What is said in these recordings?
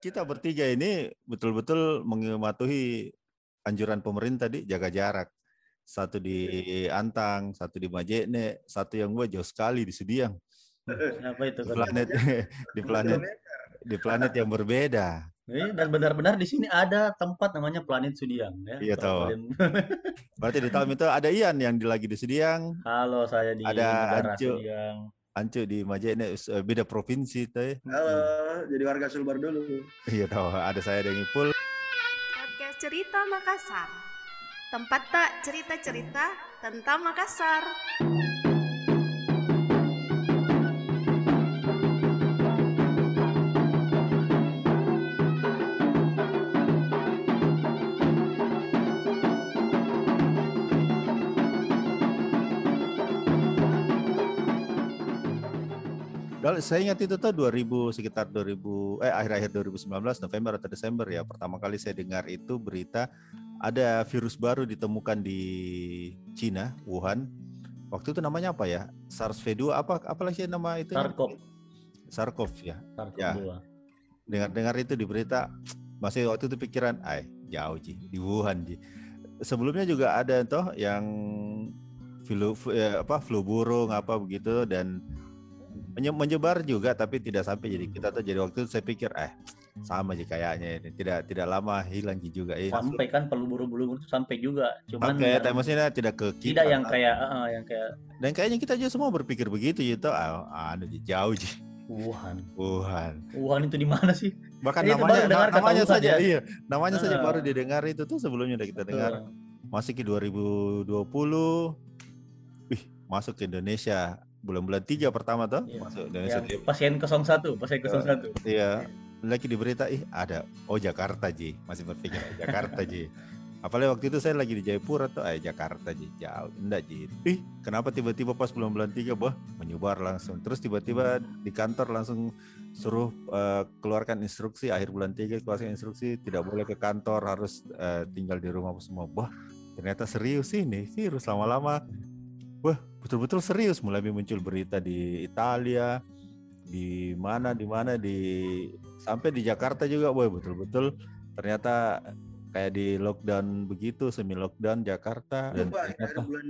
kita bertiga ini betul-betul mematuhi anjuran pemerintah di jaga jarak. Satu di Antang, satu di Majene, satu yang gue jauh sekali di Sudiang. Apa itu? Di planet di planet di planet yang berbeda. Eh, dan benar-benar di sini ada tempat namanya planet Sudiang ya. Iya tahu. Berarti di tahun itu ada Ian yang lagi di Sudiang. Halo, saya di ada negara Ancu. Sudiang. Ancu di Majene eh, beda provinsi ya. Halo, jadi warga Sulbar dulu. Iya tahu. Ada saya dengan Ipul. Podcast Cerita Makassar. Tempat tak cerita-cerita tentang Makassar. Kalau saya ingat itu tuh 2000 sekitar 2000 eh akhir-akhir 2019 November atau Desember ya pertama kali saya dengar itu berita ada virus baru ditemukan di Cina Wuhan. Waktu itu namanya apa ya? SARS-V2 apa apalagi nama itu? Sarkop. Sarkov ya? Sarkop Ya. dengar-dengar itu di berita masih waktu itu pikiran ay jauh Ji di Wuhan Ji. Sebelumnya juga ada toh yang flu eh, apa flu burung apa begitu dan menyebar juga tapi tidak sampai jadi kita tuh jadi waktu itu saya pikir eh sama aja kayaknya ini tidak tidak lama hilang juga eh Sampai kan perlu buru-buru sampai juga. Cuman yang- maksudnya tidak ke kita. tidak yang kayak eh, yang kayak dan kayaknya kita aja semua berpikir begitu gitu. Ah, anu Ji, jauh Ji. Wuhan. Wuhan. Wuhan itu di mana sih? Bahkan namanya na- namanya kata Wuhan saja ya? iya, namanya saja Ah. baru didengar itu tuh sebelumnya udah kita dengar. Eh, Masih ke 2020. Wih, masuk ke Indonesia bulan-bulan tiga pertama tuh Iya. masuk Indonesia. yang pasien 01, pasien 01. Iya. Lagi di berita ih ada oh Jakarta Ji, masih berpikir oh, Jakarta Ji. Apalagi waktu itu saya lagi di Jayapura tuh, eh Jakarta Ji, jauh, enggak Ji. Ih, kenapa tiba-tiba pas bulan-bulan tiga, bah, menyebar langsung. Terus tiba-tiba di kantor langsung suruh eh, keluarkan instruksi akhir bulan tiga keluarkan instruksi tidak boleh ke kantor, harus eh, tinggal di rumah semua. Bah, ternyata serius ini virus lama-lama. Wah, betul-betul serius. Mulai muncul berita di Italia, di mana di mana di sampai di Jakarta juga, wah betul-betul ternyata kayak di lockdown begitu, semi lockdown Jakarta dan Lupa, ada ternyata bulan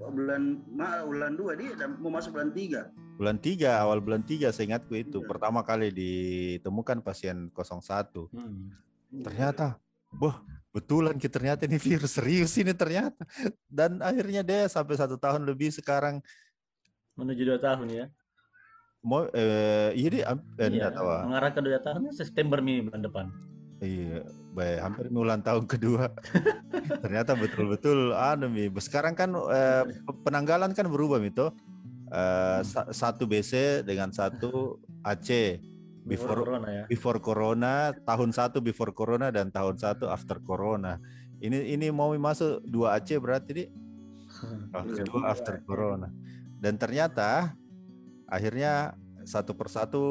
bulan ma, bulan dua dia dan mau masuk bulan tiga. bulan tiga awal bulan tiga seingatku itu Iya. pertama kali ditemukan pasien 01 Hmm. ternyata wah betulan kita ternyata ini virus serius ini ternyata dan akhirnya dia sampai satu tahun lebih sekarang Menuju dua tahun ya. mau eh iya dia am- eh, Iya, enggak tahu ah. mengarah ke dua tahun September nih bulan depan. Iya, baik hampir ini ulang tahun kedua. Ternyata betul-betul anu Mi. Sekarang kan eh, penanggalan kan berubah itu. Eh, sa- satu BC dengan satu AC before corona ya. before corona, tahun satu before corona dan tahun satu after corona. Ini ini mau masuk dua AC berarti di Iya, dua after corona. Dan ternyata akhirnya satu persatu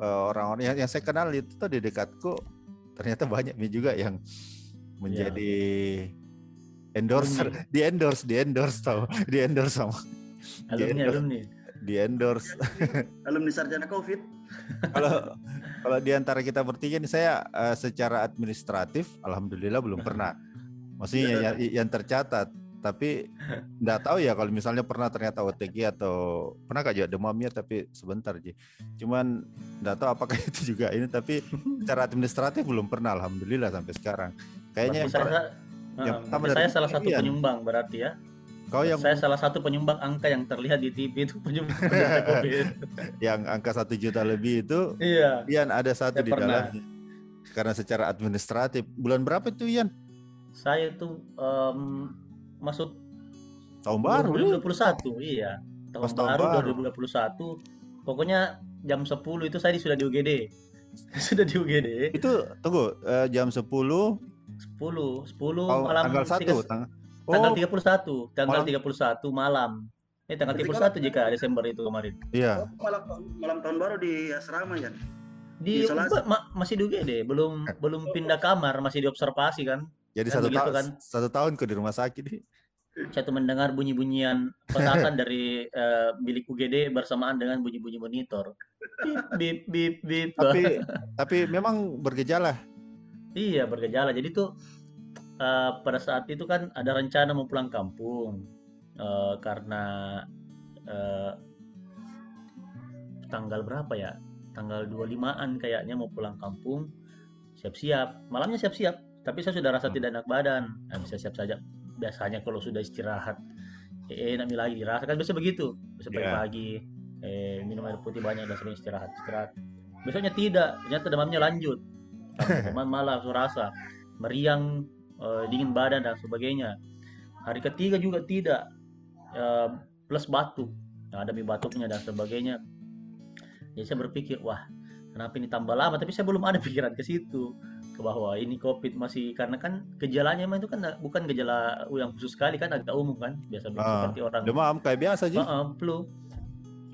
eh, orang-orang yang, yang saya kenal itu tuh di dekatku ternyata banyak juga yang menjadi endorser, di endorse, di endorse tau, di endorse sama, Alumni Iya. alumni. di endorse. Alumni sarjana COVID. Kalau kalau di antara kita bertiga ini saya eh, secara administratif alhamdulillah belum pernah. Maksudnya yang, yang tercatat tapi nggak tahu ya kalau misalnya pernah ternyata OTG atau pernah kak juga demamnya tapi sebentar Ji. Cuman nggak tahu apakah itu juga ini tapi secara administratif belum pernah alhamdulillah sampai sekarang. Kayaknya yang, saya, yang pertama dari saya salah satu penyumbang berarti ya. Kau yang Saya salah satu penyumbang angka yang terlihat di TV itu penyumbang COVID. yang angka satu juta lebih itu Iya. Ian ada satu Saya di pernah. dalamnya. Karena secara administratif bulan berapa itu Ian? Saya tuh em, masuk Tahun baru lu. 2021, iya. Tahun, Pas tahun baru, baru. 2021. Pokoknya jam 10 itu saya sudah di UGD. sudah di UGD. Itu tunggu eh, jam 10 10, 10 oh, malam tanggal 1 tiga- tang tanggal Oh, 31, tanggal malam. 31 malam. Eh tanggal Berarti 31 jika Desember itu kemarin. iya. Oh, malam malam tahun baru di asrama ya. Di Isolasi. ma- masih di UGD, belum belum pindah kamar, masih diobservasi kan. Jadi Kan satu tahun kan? satu tahun ke di rumah sakit nih. saya tuh mendengar bunyi-bunyian petasan dari eh, bilik UGD bersamaan dengan bunyi-bunyi monitor. Bip bip bip bip. Tapi tapi memang bergejala. Iya bergejala. Jadi tuh eh, pada saat itu kan ada rencana mau pulang kampung Eh, karena eh, tanggal berapa ya? Tanggal 25-an kayaknya mau pulang kampung. Siap-siap. Malamnya siap-siap. Tapi saya sudah rasa Hmm. tidak enak badan. Nah, bisa siap saja. Biasanya kalau sudah istirahat eh enak lagi dirasa kan biasa begitu. Bisa Iya. pagi-pagi eh minum air putih banyak dan sering istirahat istirahat. Besoknya tidak. Ternyata demamnya lanjut. Teman malah rasa meriang, eh, dingin badan dan sebagainya. Hari ketiga juga tidak. Eh, plus batuk. Nah, ada batuknya dan sebagainya. Jadi saya berpikir, wah, kenapa ini tambah lama? Tapi saya belum ada pikiran ke situ ke bahwa ini COVID masih karena kan gejalanya itu kan bukan gejala yang khusus sekali kan agak umum kan biasa biasa Ah, seperti orang Demam kayak biasa Ji. Heeh, flu,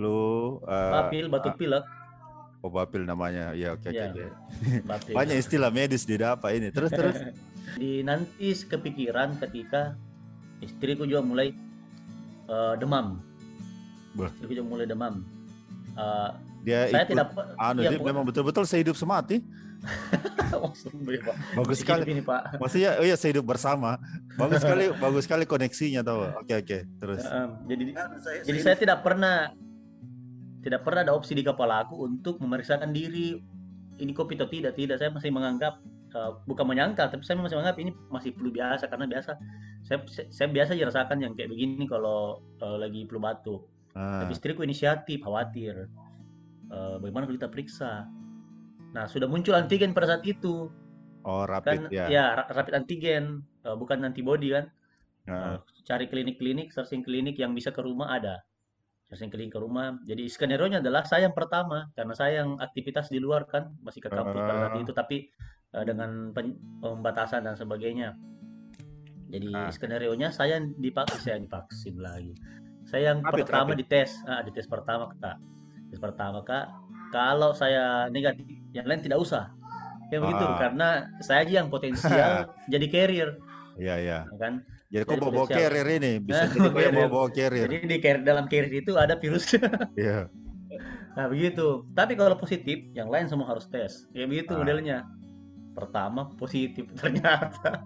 Flu, eh, bapil, batuk pilek, oh, bapil namanya. Ya oke oke. Ya. oke. bapil. Banyak istilah medis di apa ini. Terus terus. Di nanti kepikiran ketika istriku juga mulai eh, demam. Bah. Istriku juga mulai demam. Eh, Dia saya ikut tidak anu iya, dia memang betul-betul sehidup semati. Pak. Bagus sekali. ini, Pak. Maksudnya oh iya sehidup bersama. Bagus sekali, bagus sekali koneksinya tahu. Oke oke. Terus. Heeh, jadi Anu, saya, Jadi saya tidak pernah tidak pernah ada opsi di kepala aku untuk memeriksakan diri ini COVID atau tidak. Tidak, saya masih menganggap eh, bukan menyangkal, tapi saya masih menganggap ini masih flu biasa karena biasa saya saya, biasa aja rasakan yang kayak begini kalau eh, lagi flu batuk. Ah, Tapi istriku inisiatif, khawatir. Eh, bagaimana kalau kita periksa? Nah, sudah muncul antigen pada saat itu. oh Kan rapid ya. ya ra- rapid antigen, eh, bukan antibody kan. Ah, cari klinik-klinik, searching klinik yang bisa ke rumah ada. Searching klinik ke rumah. Jadi skenario-nya adalah saya yang pertama karena saya yang aktivitas di luar kan masih ke kampus pada saat Ah. itu tapi dengan pen- pembatasan dan sebagainya. Jadi Ah. skenario-nya saya yang divaksin, saya divaksin lagi. Saya yang Rapid, pertama rapid. dites, ah, dites pertama kak. Tes pertama kak. Kalau saya negatif, yang lain tidak usah. Kayak begitu Ah. karena saya aja yang potensial jadi carrier, Iya iya. ya kan? Jadi kok bawa carrier ini bisa Nah, jadi kok yang bawa bawa carrier. Jadi di carrier, dalam carrier itu ada virus. Iya. nah begitu. Tapi kalau positif, yang lain semua harus tes. Ya begitu Ah. modelnya. Pertama positif ternyata.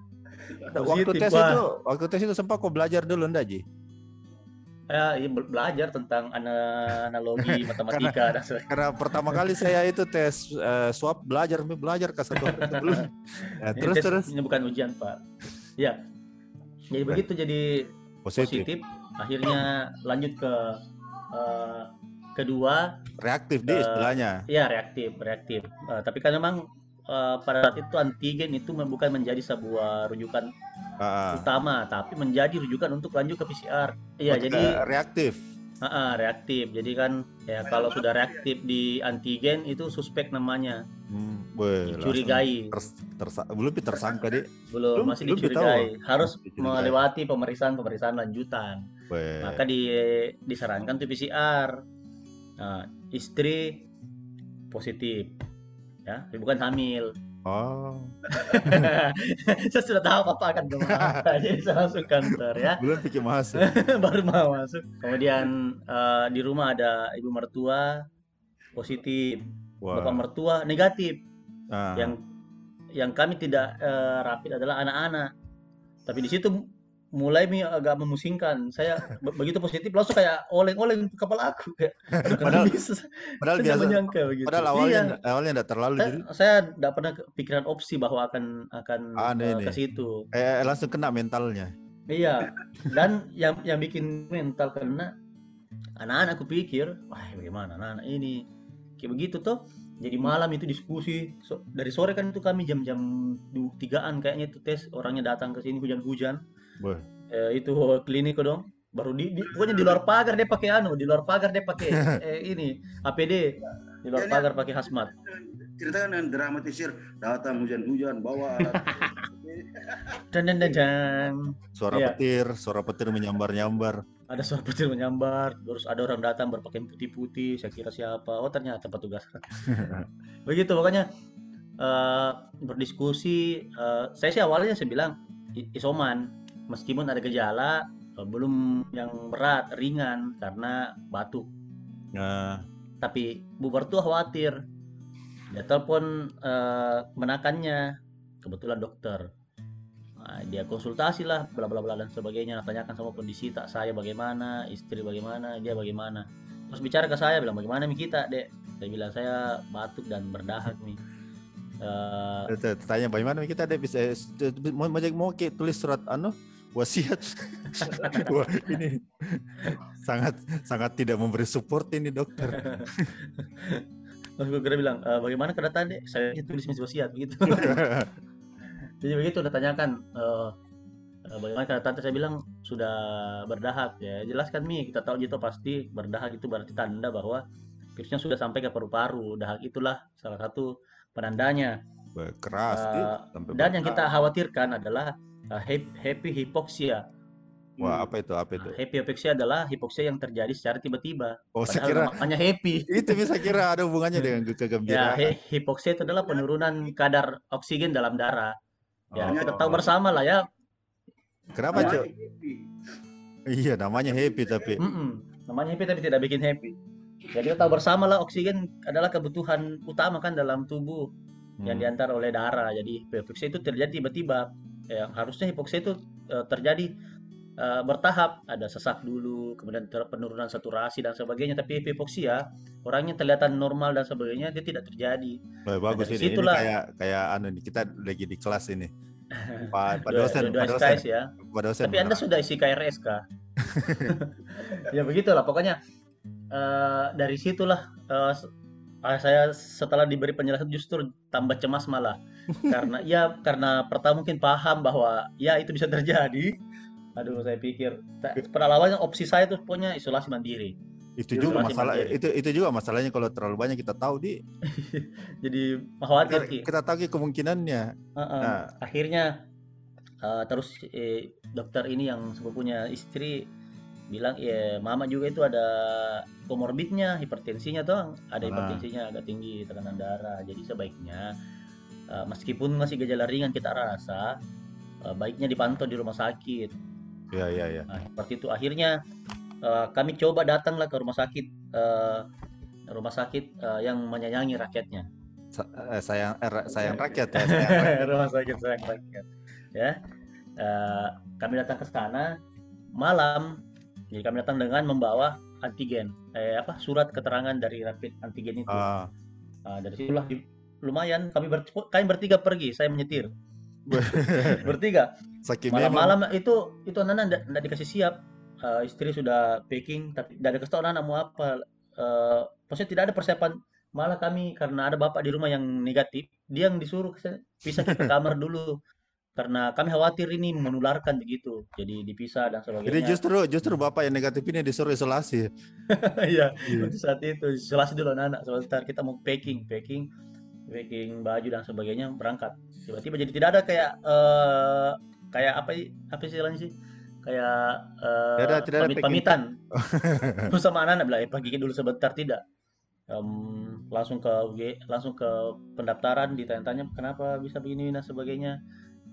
Waktu tes Wah. itu, waktu tes itu sempat kok belajar dulu enggak Ji? Ya, ya, be- belajar tentang ana- analogi matematika dan sebagainya. Karena pertama kali saya itu tes eh, swab belajar, belajar ke satu Ini terus tes- terus Ini bukan ujian pak. Ya. Jadi Baik. begitu jadi positif, positif. Akhirnya lanjut ke eh, kedua reaktif di Eh, istilahnya. Ya reaktif, reaktif. Eh, tapi kan memang eh, pada saat itu antigen itu bukan menjadi sebuah rujukan ah. utama, tapi menjadi rujukan untuk lanjut ke PCR. Iya, Oh, jadi reaktif. ah, ah, reaktif. Jadi kan ya kalau sudah reaktif di antigen itu suspek namanya, Hmm, weh, dicurigai. ters- tersa- belum tersangka deh. Belum belum- masih belum dicurigai. Harus Dicurigai. melewati pemeriksaan-pemeriksaan lanjutan. Weh. Maka di, disarankan tuh PCR. Nah, istri positif. Ya, tapi bukan hamil. Oh, saya sudah tahu apa akan ke mana jadi saya langsung kantor ya. Belum pikir masuk. baru mau masuk. Kemudian eh, di rumah ada ibu mertua positif. Wah. bapak mertua negatif. Ah, yang yang kami tidak eh, rapid adalah anak-anak. Tapi di situ mulai agak memusingkan saya be- begitu positif langsung kayak oleng-oleng ke kepala aku kayak Padahal- bisa padahal biasa. menyangka begitu Padahal Iya. awalnya awalnya enggak terlalu saya, jadi saya tidak pernah kepikiran opsi bahwa akan akan eh, nih. ke situ eh, langsung kena mentalnya. Iya, dan yang yang bikin mental karena anak-anak aku pikir, wah bagaimana anak-anak ini kayak begitu tuh. Jadi malam itu diskusi So- dari sore kan itu kami jam-jam tigaan kayaknya itu tes orangnya datang ke sini hujan-hujan. Wah. Eh, itu klinik dong. Baru di, di pokoknya di luar pagar dia pakai anu, di luar pagar dia pakai eh, ini APD, di luar Ya, pagar pakai hazmat. ceritakan dengan dramatisir datang hujan-hujan bawa Dan dan dan dan. Suara Iya. petir, suara petir menyambar-nyambar. ada suara petir menyambar terus ada orang datang berpakaian putih-putih saya kira siapa oh ternyata petugas begitu pokoknya eh, berdiskusi eh, saya sih awalnya saya bilang isoman meskipun ada gejala Eh, belum yang berat ringan karena batuk Nah, tapi Bu Mertua khawatir dia telepon eh, menakannya kebetulan dokter Nah, dia konsultasi lah bla bla bla dan sebagainya tanyakan sama kondisi tak saya bagaimana istri bagaimana dia bagaimana terus bicara ke saya bilang bagaimana mi kita dek saya bilang saya batuk dan berdahak nih Eh, t- tanya bagaimana kita ada bisa mau mau tulis surat anu wasiat. Wah, ini sangat sangat tidak memberi support ini dokter. terus gue kira bilang "Eh, bagaimana kedatangan dek saya tulis misi wasiat begitu jadi begitu udah tanyakan eh, eh, bagaimana kedatangan? Saya bilang sudah berdahak ya. Jelaskan mi? Kita tahu gitu pasti berdahak itu berarti tanda bahwa virusnya sudah sampai ke paru-paru. Dahak itulah salah satu penandanya. Keras sampai dan yang kita khawatirkan adalah hep- happy hypoxia Wah, apa itu? Apa itu? Nah, happy hypoxia adalah hipoksia yang terjadi secara tiba-tiba Oh, saya kira namanya happy itu bisa kira ada hubungannya dengan Ya, kegembiraan. he- hipoksia itu adalah penurunan kadar oksigen dalam darah. Ya, Oh. kita tahu bersama lah ya. Kenapa, Namanya Cok? Iya, namanya happy tapi Mm-mm. Namanya happy tapi tidak bikin happy. Jadi kita tahu bersama lah oksigen adalah kebutuhan utama kan dalam tubuh yang Hmm. diantar oleh darah. Jadi hipoksia itu terjadi tiba-tiba. Yang harusnya hipoksia itu eh, terjadi eh, bertahap. Ada sesak dulu, kemudian penurunan saturasi dan sebagainya. Tapi hipoksia orangnya kelihatan normal dan sebagainya dia tidak terjadi. Wah, bagus dari ini. Ini situlah- kayak kayak anu kita lagi di kelas ini. Pak Pak Dua- dosen, Pak dosen, ya. Pak dosen. Tapi Anda sudah isi KRS kah? ya begitulah pokoknya eh, dari situlah ah, saya setelah diberi penjelasan justru tambah cemas malah karena ya karena pertama mungkin paham bahwa ya itu bisa terjadi. Aduh saya pikir awalnya opsi saya tuh pokoknya isolasi mandiri. itu Isolasi juga masalah mandiri. itu itu juga masalahnya kalau terlalu banyak kita tahu di Jadi kita, khawatir Ki. kita tahu Ki, kemungkinannya. Heeh. Nah, akhirnya eh, terus eh, dokter ini yang sepupunya istri bilang ya mama juga itu ada komorbidnya hipertensinya tuh ada Ah. hipertensinya agak tinggi tekanan darah jadi sebaiknya meskipun masih gejala ringan kita rasa eh, baiknya dipantau di rumah sakit. Ya ya ya. nah seperti itu. Akhirnya eh, kami coba datanglah ke rumah sakit eh, rumah sakit eh, yang menyayangi rakyatnya. Sa- eh, sayang eh, ra- sayang rakyat ya. sayang rakyat. rumah sakit sayang rakyat. Ya. Eh, kami datang ke sana malam. Jadi kami datang dengan membawa antigen. Eh apa? Surat keterangan dari rapid antigen itu. Ah, Nah, dari situlah lumayan kami ber, kami bertiga pergi saya menyetir. Bertiga. Malam-malam itu itu anak-anak tidak dikasih siap. Eh, istri sudah packing tapi tidak ada kasih mau apa. Eh, maksudnya tidak ada persiapan. Malah kami karena ada bapak di rumah yang negatif dia yang disuruh pisah ke kamar dulu. Karena kami khawatir ini menularkan begitu. Jadi dipisah dan jadi sebagainya justru justru bapak yang negatif ini disuruh isolasi. iya untuk saat itu. Isolasi dulu anak-anak sebentar kita mau packing packing packing baju dan sebagainya berangkat. Tiba-tiba jadi tidak ada kayak eh kayak apa apa sih istilahnya sih? Kayak eh Tidak ada- tidak ada packing. pamit-pamitan terus sama anak-anak bilang eh pergi dulu sebentar. Tidak. Em, langsung ke UG, langsung ke pendaftaran ditanya-tanya kenapa bisa begini dan sebagainya?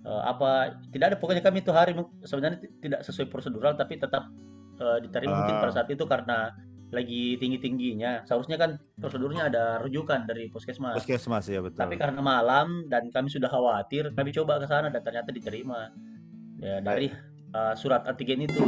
Eh, apa tidak ada. Pokoknya kami itu hari sebenarnya ti- tidak sesuai prosedural tapi tetap eh, diterima mungkin Ah. pada saat itu karena lagi tinggi-tingginya seharusnya kan prosedurnya ada rujukan dari puskesmas. Puskesmas ya betul. tapi karena malam dan kami sudah khawatir kami coba ke sana dan ternyata diterima. Ya dari eh, surat antigen itu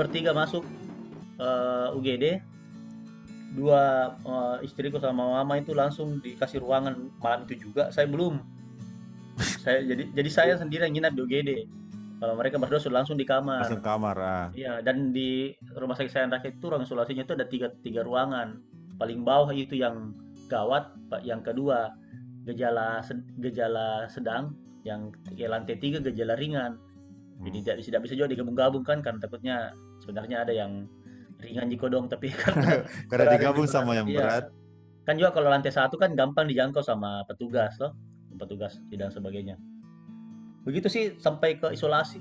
bertiga masuk eh, UGD dua eh, istriku sama mama itu langsung dikasih ruangan malam itu juga saya belum saya jadi jadi saya sendiri yang nginap di UGD kalau mereka berdua sudah langsung di kamar langsung kamar ah. Iya, dan di rumah sakit sayang rakyat itu ruang isolasinya itu ada tiga, tiga ruangan. Paling bawah itu yang gawat, Pak. Yang kedua gejala gejala sedang, yang ke lantai tiga gejala ringan. Jadi Hmm. tidak tidak bisa juga digabung-gabung kan, karena takutnya sebenarnya ada yang ringan jikodong, tapi karena Karena digabung di sama yang Iya. berat. kan juga kalau lantai satu kan gampang dijangkau sama petugas loh, petugas dan sebagainya. begitu sih sampai ke isolasi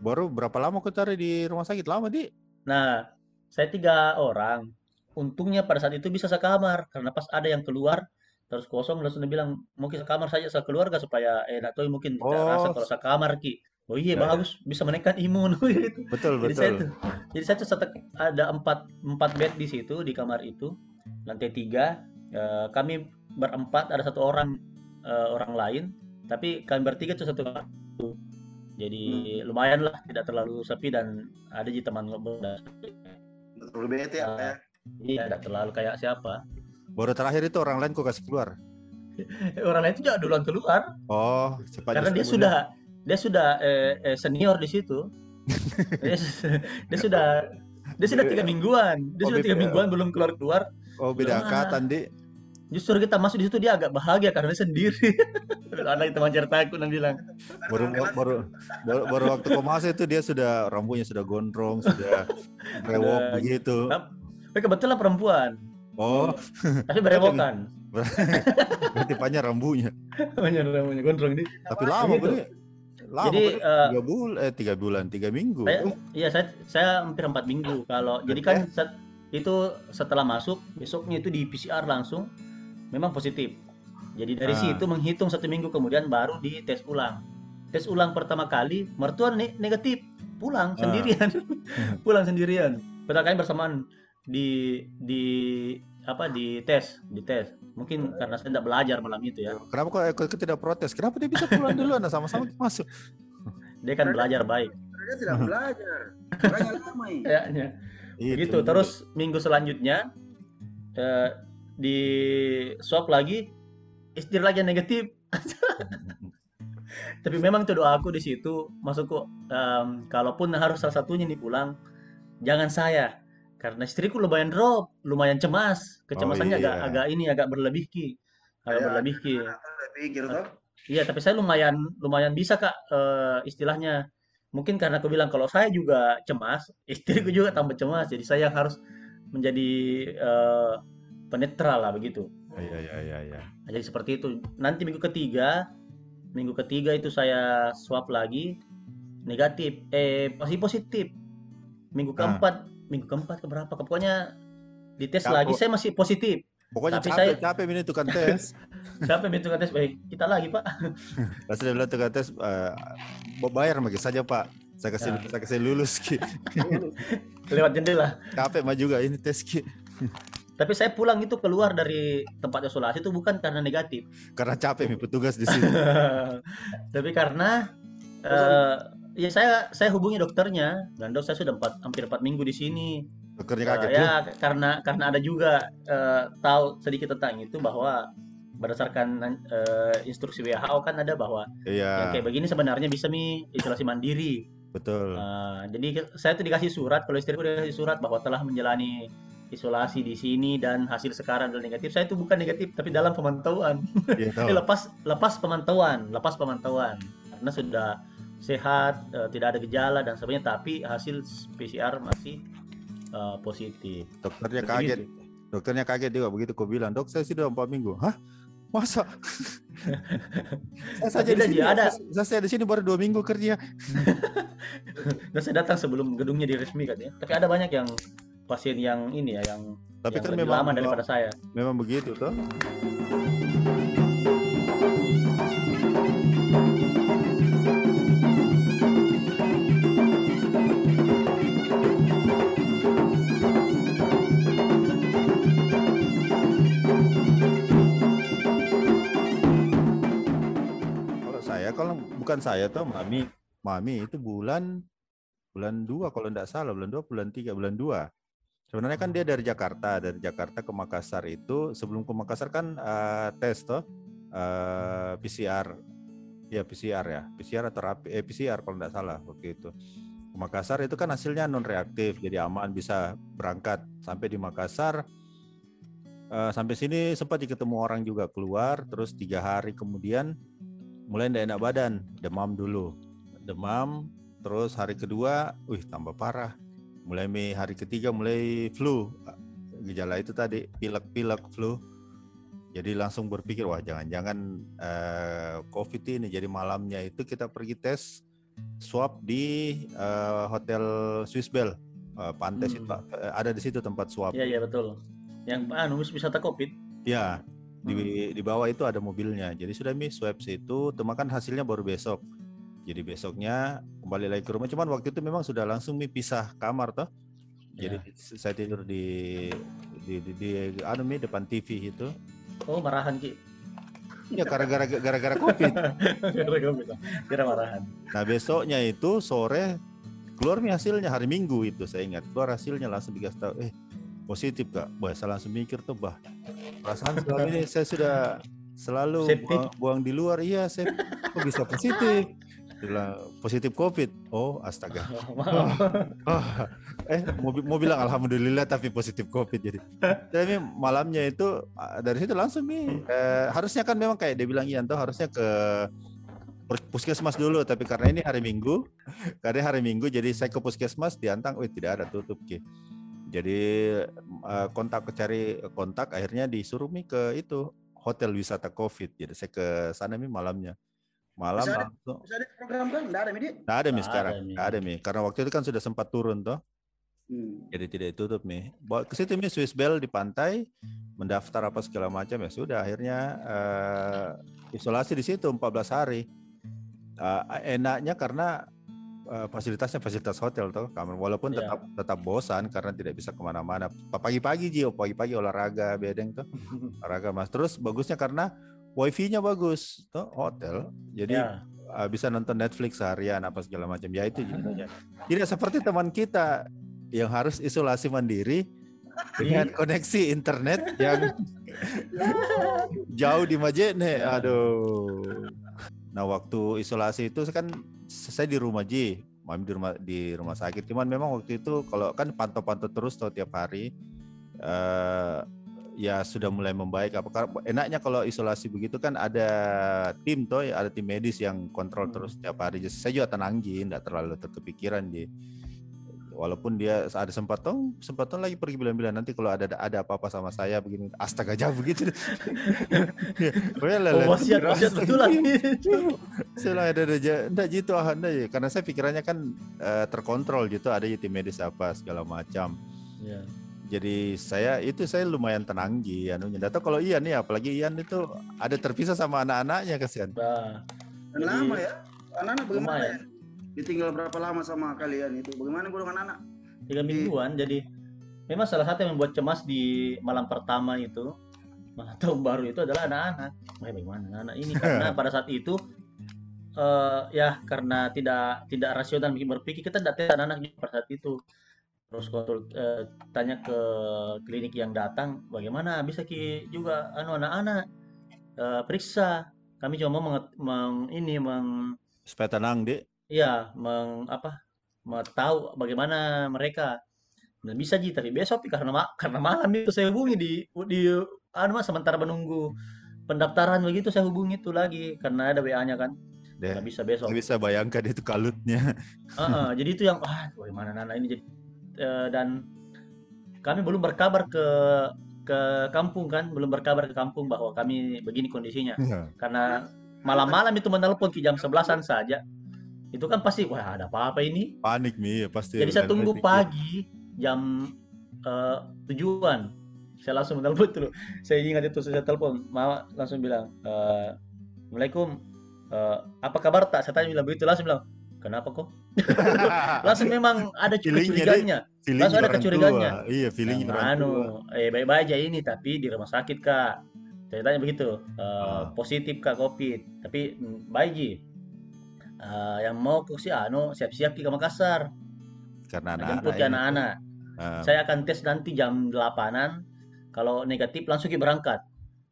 Baru berapa lama kau taruh di rumah sakit? Lama, Di? nah saya tiga orang untungnya pada saat itu bisa sekamar karena pas ada yang keluar terus kosong langsung dia bilang mungkin sekamar saja sekeluarga supaya enak tuh mungkin tidak Oh. rasa kalau sekamar ki oh iya Ya, ya. bagus bisa menaikkan imun gitu Betul, Jadi saya betul. tuh, jadi saya tuh setek- ada empat empat bed di situ di kamar itu lantai tiga eh, kami berempat ada satu orang eh, orang lain tapi kami bertiga tuh satu kamar itu. jadi lumayan lah tidak terlalu sepi dan ada di teman ngobrol dan Terlalu bete ya? iya tidak terlalu kayak siapa Baru terakhir itu orang lain kau kasih keluar. Eh, orang lain itu juga duluan keluar Oh, cepat karena dia sudah dia sudah eh, eh, senior di situ. Dia, dia sudah dia sudah tiga mingguan. Dia Oh, sudah tiga mingguan belum keluar keluar. Oh, beda Ah. angkatan, Di. justru kita masuk di situ dia agak bahagia karena dia sendiri. Ada teman ceritaku dan bilang. Baru baru baru, baru waktu kau masuk itu dia sudah rambutnya sudah gondrong, sudah rewok begitu. tapi kebetulan perempuan. Oh, tapi berewokan. Berarti panjang rambutnya. banyak namanya gondrong nih Tapi lama, Gitu. Lama, Jadi, eh, tiga bulan, eh tiga bulan, tiga minggu. saya iya saya saya hampir empat minggu. Kalau jadi kan set- itu setelah masuk besoknya itu di PCR langsung memang positif. Jadi dari Ah. situ menghitung satu minggu kemudian baru di tes ulang. Tes ulang pertama kali mertua ne- negatif. Pulang Ah. sendirian. Pulang sendirian. Pertama kali bersamaan di di apa di tes di tes mungkin karena saya tidak belajar malam itu ya Kenapa kok kok tidak protes? Kenapa dia bisa pulang duluan? Nah, sama-sama masuk. dia kan belajar baik Dia tidak belajar. Makanya lama ini. kayaknya Itu. Begitu. Terus minggu selanjutnya eh, di swab lagi istri lagi yang negatif. Tapi memang itu doa aku di situ masukku em, kalaupun harus salah satunya nih pulang jangan saya karena istriku lumayan drop, lumayan cemas. Kecemasannya agak iya. agak ini agak berlebih ki. Agak Kayak berlebih ki. Pikir tuh? Iya, tapi saya lumayan lumayan bisa Kak eh, istilahnya. Mungkin karena aku bilang kalau saya juga cemas, istriku juga tambah cemas. Jadi saya harus menjadi eh, penetral lah begitu. Iya, iya, iya, iya. Nah, jadi seperti itu. Nanti minggu ketiga, minggu ketiga itu saya swab lagi negatif, eh masih positif. Minggu Ah. keempat, minggu keempat ke berapa? Pokoknya dites lagi saya masih positif. Pokoknya Tapi capek, saya- capek ini tukang tes. Siapa yang minta tes? Baik, kita lagi Pak. Lalu dia bilang tukang tes, eh, mau bayar lagi saja Pak. Saya kasih, Ya. saya kasih lulus Ki. Lewat jendela. Capek mah juga ini tes Ki. Tapi saya pulang itu keluar dari tempat isolasi itu bukan karena negatif, Karena capek nih petugas di sini. tapi karena eh, ya saya saya hubungi dokternya dan dok saya sudah empat, hampir empat minggu di sini. Dokternya Eh, kaget. ya "Loh, karena karena ada juga eh, tahu sedikit tentang itu bahwa berdasarkan eh, instruksi WHO kan ada bahwa yang Iya, kayak begini sebenarnya bisa mi isolasi mandiri. betul. Eh, jadi saya tuh dikasih surat kalau istriku dikasih surat bahwa telah menjalani isolasi di sini dan hasil sekarang adalah negatif. Saya itu bukan negatif tapi dalam pemantauan. Iya. Ini lepas lepas pemantauan, lepas pemantauan karena sudah sehat, eh, tidak ada gejala dan sebagainya tapi hasil PCR masih eh, positif. Dokternya Seperti kaget. itu. Dokternya kaget juga begitu kau bilang, dok saya sudah empat minggu. Hah? Masa? saya saja di sini, ada- saya, saya di sini baru dua minggu kerja. Dan saya datang sebelum gedungnya diresmikan ya. Tapi ada banyak yang pasien yang ini ya yang, Tapi yang kan lebih memang lama daripada saya. memang begitu toh. Bukan saya tuh mami mami itu bulan bulan dua kalau tidak salah bulan dua bulan tiga bulan dua. Sebenarnya kan dia dari Jakarta dari Jakarta ke Makassar itu sebelum ke Makassar kan eh, tes toh eh, PCR ya PCR ya PCR atau rapi eh, PCR kalau tidak salah waktu itu. Ke Makassar itu kan hasilnya non reaktif jadi aman bisa berangkat. Sampai di Makassar eh, sampai sini sempat ketemu orang juga keluar terus tiga hari kemudian mulai tidak enak badan demam dulu demam terus hari kedua wih tambah parah mulai Mei hari ketiga mulai flu gejala itu tadi pilek-pilek flu Jadi langsung berpikir wah jangan-jangan eh, COVID ini jadi malamnya itu kita pergi tes swab di eh, hotel Swiss Bell Eh, pantai Hmm. situ eh, ada di situ tempat swab. Iya iya betul. Yang anu wisata covid. Ya, di Hmm. di bawah itu ada mobilnya. Jadi sudah mi swab situ, cuma kan hasilnya baru besok. Jadi besoknya kembali lagi ke rumah. Cuman waktu itu memang sudah langsung mi pisah kamar toh. Jadi Ya. saya tidur di di di, di anu mi depan TV itu. Oh marahan ki. Ya gara-gara gara-gara Covid. Gara covid. Kira marahan. Nah, besoknya itu sore keluar mi hasilnya hari Minggu itu saya ingat. Keluar hasilnya langsung dikasih tahu, eh positif kak. Wah, saya langsung mikir tuh, bah. Perasaan selama ini saya sudah selalu buang, buang di luar. Iya, saya kok bisa positif. Bilang positif COVID. Oh, astaga. Maaf. Oh, eh mau, mau bilang alhamdulillah tapi positif COVID jadi. Tapi malamnya itu ah, dari situ langsung nih eh, harusnya kan memang kayak dia bilang Ian tuh harusnya ke pus- puskesmas dulu tapi karena ini hari Minggu karena hari Minggu jadi saya ke puskesmas diantang oh tidak ada tutup Ki. Jadi eh, kontak cari kontak akhirnya disuruh nih ke itu hotel wisata COVID. Jadi saya ke sana nih malamnya. Malam Bisa ada- langsung Bisa ada program kan? Nggak ada Mi? Nggak ada mi sekarang, ada, Mi. nggak ada mi. Karena waktu itu kan sudah sempat turun toh, Hmm. jadi tidak ditutup mi. Bawa ke situ mi Swiss Bell di pantai, mendaftar apa segala macam ya sudah. Akhirnya eh, isolasi di situ 14 hari. Eh, enaknya karena eh, fasilitasnya fasilitas hotel toh, kamar. Walaupun Iya. tetap tetap bosan karena tidak bisa ke mana-mana. Pagi-pagi Jio, pagi-pagi olahraga bedeng tuh, olahraga mas. Terus bagusnya karena wifi-nya bagus toh hotel. Jadi Ya. uh, bisa nonton Netflix seharian apa segala macam ya itu jadinya tidak seperti teman kita yang harus isolasi mandiri dengan koneksi internet yang jauh di Majene aduh nah waktu isolasi itu kan saya di rumah Ji mami di rumah di rumah sakit. Cuman memang waktu itu kalau kan pantau-pantau terus tuh tiap hari eh ya sudah mulai membaik. Apa karena enaknya kalau isolasi begitu kan ada tim toh ada tim medis yang kontrol Hmm. terus tiap hari. Saya juga tenang ji tidak terlalu terkepikiran ji walaupun dia ada sempat toh sempat toh lagi pergi bilang-bilang nanti kalau ada ada apa-apa sama saya begini astaga jauh begitu Oh, wasiat wasiat betul lah. Setelah ada aja, enggak gitu ah, ya. Karena saya pikirannya kan eh, terkontrol gitu, ada ya tim medis apa segala macam. Ya. Jadi saya itu saya lumayan tenang ji anunya. Data kalau Ian nih, apalagi Ian itu ada terpisah sama anak-anaknya kasihan. Nah, lama ya. Anak-anak bagaimana Lumayan. ya? Ditinggal berapa lama sama kalian itu? Bagaimana gue dengan anak? tiga mingguan jadi memang salah satu yang membuat cemas di malam pertama itu malam tahun baru itu adalah anak-anak Wah, bagaimana anak ini karena pada saat itu eh, ya karena tidak tidak rasional bikin berpikir kita tidak tes anak-anak juga pada saat itu terus kontrol eh, tanya ke klinik yang datang bagaimana bisa ki juga anu anak-anak eh, periksa kami cuma mau menget- meng, ini meng Supaya tenang, Dek. Iya, meng apa? Mau tahu bagaimana mereka. Nah, bisa Ji, tapi besok karena ma- karena malam itu saya hubungi di di anu Mas, sementara menunggu pendaftaran begitu saya hubungi itu lagi karena ada WA-nya kan. Deh. Nggak bisa besok. Saya bisa bayangkan itu kalutnya. Heeh, jadi itu yang wah bagaimana Nana ini jadi eh, dan kami belum berkabar ke ke kampung kan, belum berkabar ke kampung bahwa kami begini kondisinya. Karena malam-malam itu menelpon ke jam 11-an saja. Itu kan pasti wah ada apa-apa ini. Panik nih, ya, pasti. Jadi saya tunggu pikir. pagi jam eh, tujuan. Saya langsung menelpon dulu. Saya ingat itu saya telepon, mama langsung bilang, eh, Assalamualaikum. eh, apa kabar tak? Saya tanya bilang begitu langsung bilang, kenapa kok? langsung memang ada kecurigaannya. Langsung ada kecurigaannya. tua. Iya, feeling orang anu, eh baik-baik aja ini tapi di rumah sakit kak. Ceritanya begitu, eh, Ah. positif kak covid. Tapi mm, baik ji. Eh, yang mau ke si anu siap-siap ke Makassar. Karena anak-anak. jemput ke anak-anak. Ah, Saya akan tes nanti jam 8-an. Kalau negatif langsung ki berangkat.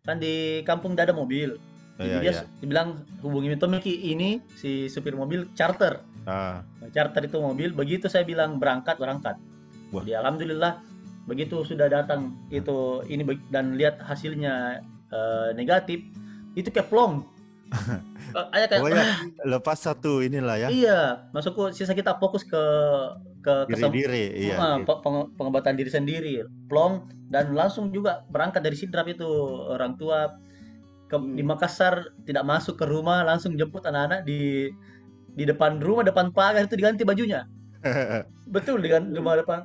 Kan di kampung tidak ada mobil. Jadi iya, dia iya. bilang hubungi Tommy ini si supir mobil charter. Ah, Nah, charter itu mobil. Begitu saya bilang berangkat berangkat. Wah. Jadi alhamdulillah begitu sudah datang itu ini dan lihat hasilnya eh, negatif itu kayak kayak "Ah, lepas satu inilah ya. iya masukku sisa kita fokus ke ke Diri kesem- diri, iya. Ah, gitu. pe- penge- pengobatan diri sendiri, plong dan langsung juga berangkat dari sidrap itu orang tua ke, Hmm. di Makassar tidak masuk ke rumah langsung jemput anak-anak di di depan rumah depan pagar itu diganti bajunya betul dengan rumah depan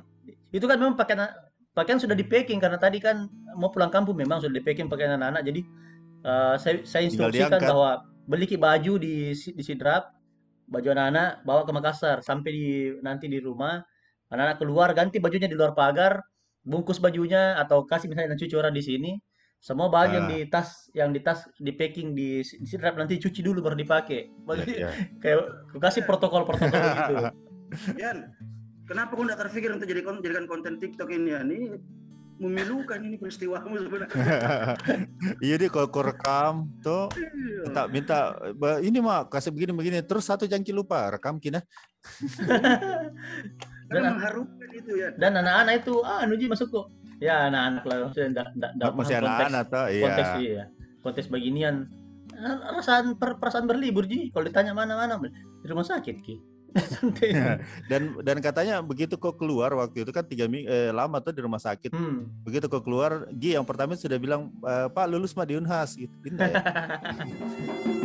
itu kan memang pakaian pakaian sudah di packing karena tadi kan mau pulang kampung memang sudah di packing pakaian anak-anak jadi eh, saya saya instruksikan bahwa beli ki baju di di sidrap baju anak-anak bawa ke Makassar sampai di nanti di rumah anak-anak keluar ganti bajunya di luar pagar bungkus bajunya atau kasih misalnya cuci orang di sini semua baju yang Ah. di tas yang di tas di packing di, di sidrap nanti cuci dulu baru dipakai Baju- Iya, iya. kayak aku kasih protokol-protokol gitu Yan, kenapa kau tidak terpikir untuk jadi jadikan konten TikTok ini ya? Ini memilukan ini peristiwamu sebenarnya. Iya deh kalau kau rekam tuh Iya. minta minta "Ba, ini mah kasih begini begini. Terus satu jangki lupa rekam kina. Karena mengharukan itu ya. dan anak-anak itu ah Nuji masuk kok. Ya anak-anak lah maksudnya ndak ndak ndak masih anak-anak tuh iya. konteks iya. Konteks beginian. Perasaan per- perasaan berlibur ji. Kalau ditanya mana-mana di rumah sakit ki dan dan katanya begitu kau keluar waktu itu kan tiga minggu eh, lama tuh di rumah sakit hmm. begitu kau keluar Gi yang pertama sudah bilang "Eh, Pak lulus mah di Unhas gitu ya?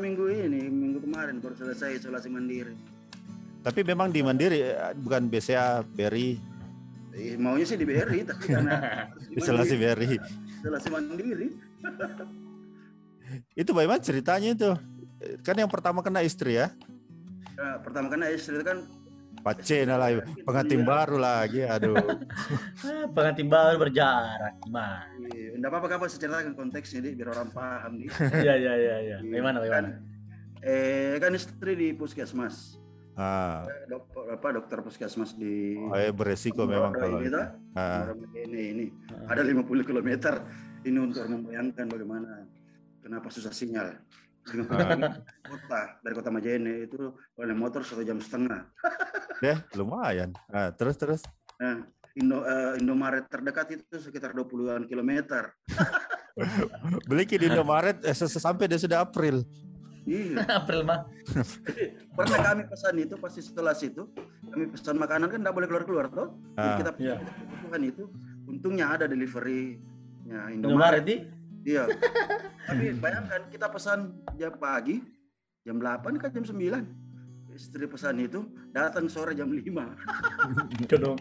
Minggu ini, minggu kemarin baru selesai isolasi mandiri. tapi memang di Mandiri eh, bukan BCA Beri Eh, maunya sih di BRI, tapi karena isolasi Beri isolasi mandiri. itu bagaimana ceritanya itu? Kan yang pertama kena istri ya? Nah, pertama kan istri itu kan Pace lah pengantin baru lagi aduh. Ah, pengantin baru berjarak gimana? Enggak apa-apa kapan saya ceritakan konteksnya biar orang paham di. ya ya ya ya gimana bagaimana Eh kan istri di puskesmas. ah. Dok, apa dokter puskesmas di oh, eh, beresiko memang kalau ini, toh. Ah, ini ini. Ada 50 km ini untuk membayangkan bagaimana kenapa susah sinyal. 50 km kota dari kota Majene itu oleh motor satu jam setengah. deh lumayan ah, terus terus Nah, Indo, eh, Indomaret terdekat itu sekitar 20-an kilometer. beli ke di Indomaret eh, ses- sampai dia sudah April Iya. April mah Pernah kami pesan itu pasti setelah situ kami pesan makanan kan tidak boleh keluar keluar toh. Jadi Ah, kita iya. pesan kebutuhan itu untungnya ada delivery-nya Indomaret Indomaret. Iya. Tapi bayangkan kita pesan jam pagi jam 8 kan jam 9. Istri pesan itu datang sore jam 5. itu dong